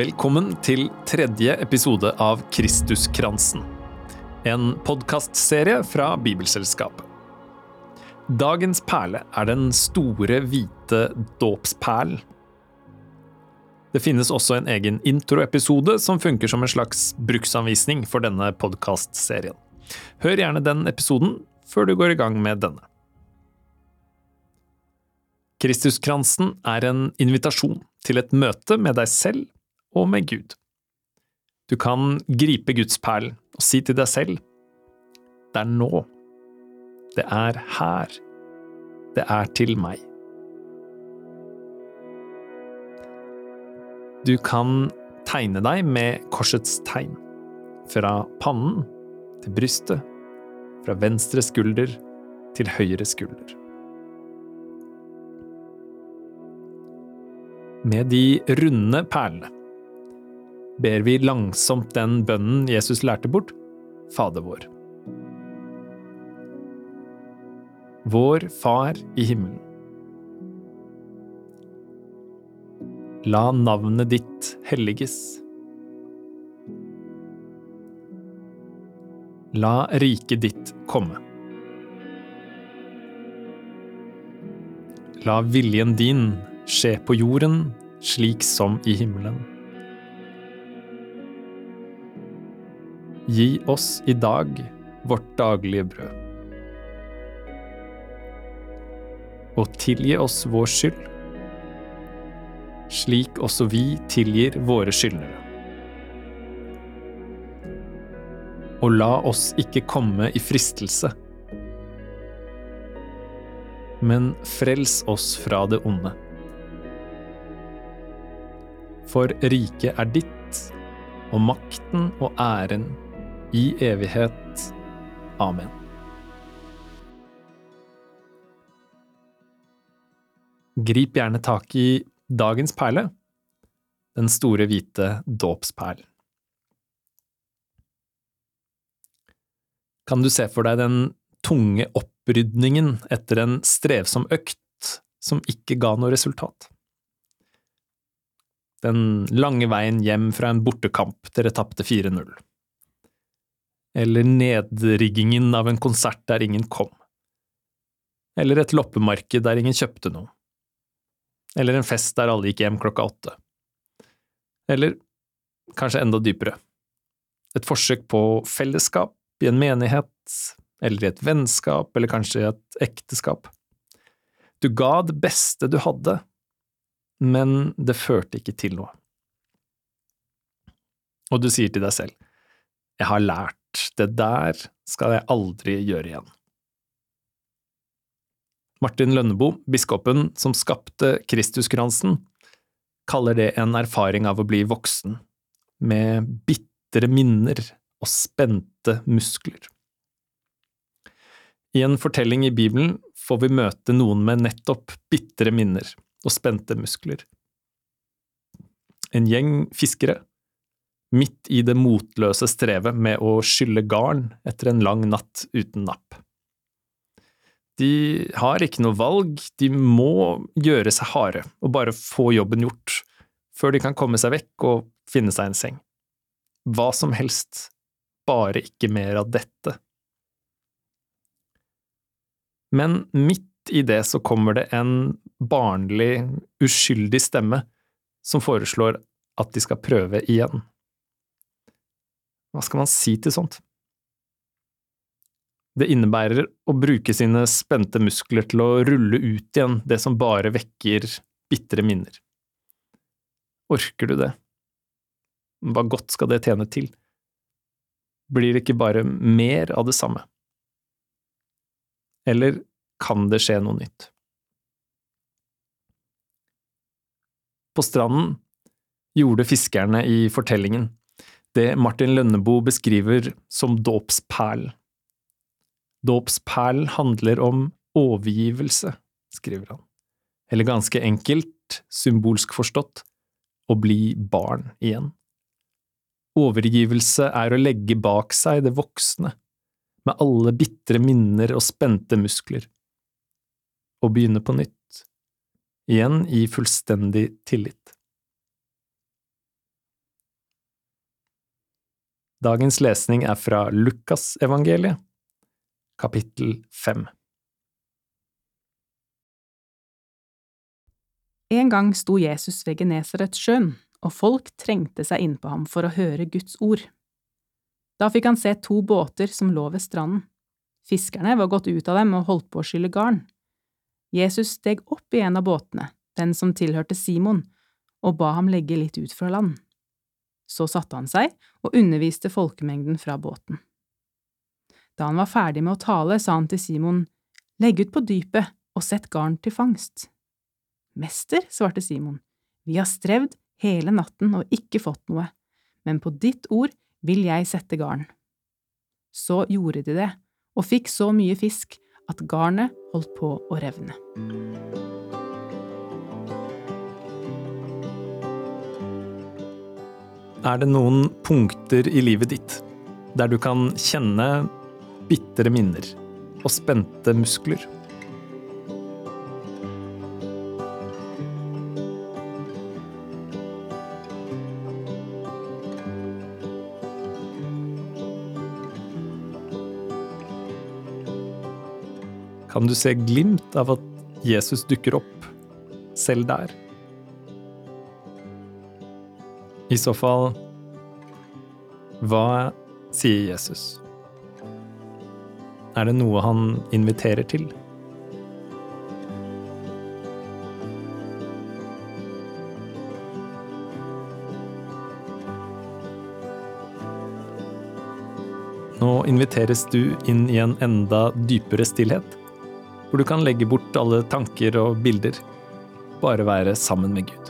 Velkommen til tredje episode av Kristuskransen. En podkastserie fra Bibelselskapet. Dagens perle er den store, hvite dåpsperlen. Det finnes også en egen introepisode som funker som en slags bruksanvisning for denne podkastserien. Hør gjerne den episoden før du går i gang med denne. Kristuskransen er en invitasjon til et møte med deg selv og med Gud. Du kan gripe gudsperlen og si til deg selv Det er nå. Det er her. Det er til meg. Du kan tegne deg med korsets tegn. Fra pannen til brystet. Fra venstre skulder til høyre skulder. Med de runde perlene ber vi langsomt den bønnen Jesus lærte bort, Fader vår. Vår Far i himmelen. La navnet ditt helliges. La riket ditt komme. La viljen din skje på jorden slik som i himmelen. Gi oss i dag vårt daglige brød. Og tilgi oss vår skyld, slik også vi tilgir våre skyldnere. Og la oss ikke komme i fristelse, men frels oss fra det onde. For riket er ditt, og makten og æren i evighet. Amen. Grip gjerne tak i dagens perle, den store hvite dåpsperlen. Kan du se for deg den tunge opprydningen etter en strevsom økt som ikke ga noe resultat? Den lange veien hjem fra en bortekamp dere tapte 4-0 eller nedriggingen av en konsert der ingen kom, eller et loppemarked der ingen kjøpte noe, eller en fest der alle gikk hjem klokka åtte, eller kanskje enda dypere, et forsøk på fellesskap i en menighet, eller i et vennskap, eller kanskje i et ekteskap. Du ga det beste du hadde, men det førte ikke til noe. Og du sier til deg selv, jeg har lært det der skal jeg aldri gjøre igjen. Martin Lønneboe, biskopen som skapte Kristuskransen, kaller det en erfaring av å bli voksen, med bitre minner og spente muskler. I en fortelling i Bibelen får vi møte noen med nettopp bitre minner og spente muskler. En gjeng fiskere midt i det motløse strevet med å skylle garn etter en lang natt uten napp. De har ikke noe valg, de må gjøre seg harde og bare få jobben gjort, før de kan komme seg vekk og finne seg en seng. Hva som helst, bare ikke mer av dette. Men midt i det så kommer det en barnlig, uskyldig stemme som foreslår at de skal prøve igjen. Hva skal man si til sånt? Det innebærer å bruke sine spente muskler til å rulle ut igjen det som bare vekker bitre minner. Orker du det? Hva godt skal det tjene til? Blir det ikke bare mer av det samme? Eller kan det skje noe nytt? På stranden gjorde fiskerne i fortellingen det Martin Lønneboe beskriver som dåpsperl. Dåpsperl handler om overgivelse, skriver han, eller ganske enkelt, symbolsk forstått, å bli barn igjen. Overgivelse er å legge bak seg det voksne, med alle bitre minner og spente muskler, og begynne på nytt, igjen i fullstendig tillit. Dagens lesning er fra Lukasevangeliet, kapittel fem. En gang sto Jesus ved Genesaretsjøen, og folk trengte seg innpå ham for å høre Guds ord. Da fikk han se to båter som lå ved stranden. Fiskerne var gått ut av dem og holdt på å skylle garn. Jesus steg opp i en av båtene, den som tilhørte Simon, og ba ham legge litt ut fra land. Så satte han seg og underviste folkemengden fra båten. Da han var ferdig med å tale, sa han til Simon, Legg ut på dypet og sett garn til fangst. Mester, svarte Simon, vi har strevd hele natten og ikke fått noe, men på ditt ord vil jeg sette garn. Så gjorde de det, og fikk så mye fisk at garnet holdt på å revne. Er det noen punkter i livet ditt der du kan kjenne bitre minner og spente muskler? Kan du se glimt av at Jesus dukker opp selv der? I så fall, hva sier Jesus? Er det noe han inviterer til? Nå inviteres du inn i en enda dypere stillhet, hvor du kan legge bort alle tanker og bilder, bare være sammen med Gud.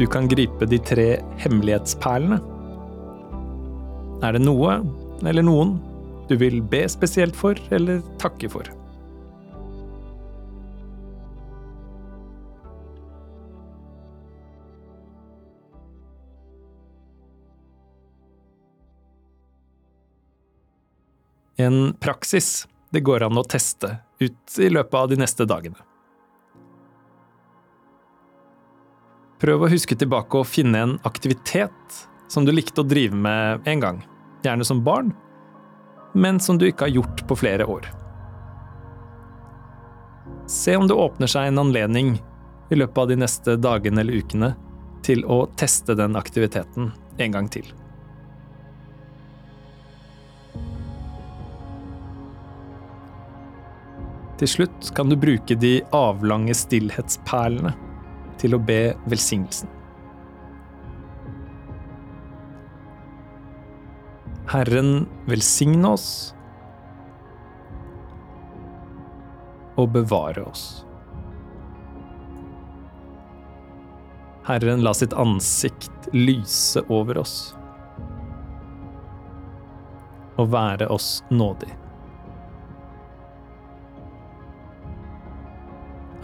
Du kan gripe de tre hemmelighetsperlene. Er det noe, eller noen, du vil be spesielt for eller takke for? En praksis det går an å teste ut i løpet av de neste dagene. Prøv å huske tilbake og finne en aktivitet som du likte å drive med en gang, gjerne som barn, men som du ikke har gjort på flere år. Se om det åpner seg en anledning i løpet av de neste dagene eller ukene til å teste den aktiviteten en gang til. Til slutt kan du bruke de avlange stillhetsperlene til å be velsignelsen. Herren velsigne oss og bevare oss. Herren la sitt ansikt lyse over oss og være oss nådig.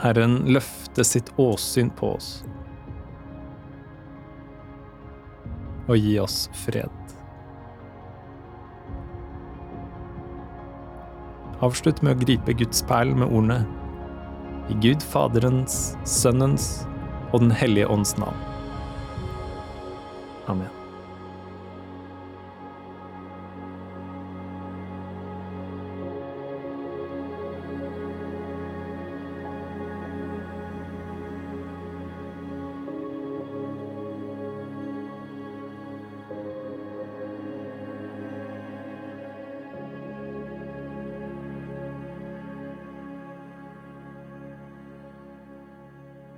Herren løfte sitt åsyn på oss og gi oss fred. Avslutt med å gripe Guds perl med ordene i Gud Faderens, Sønnens og Den hellige ånds navn. Amen.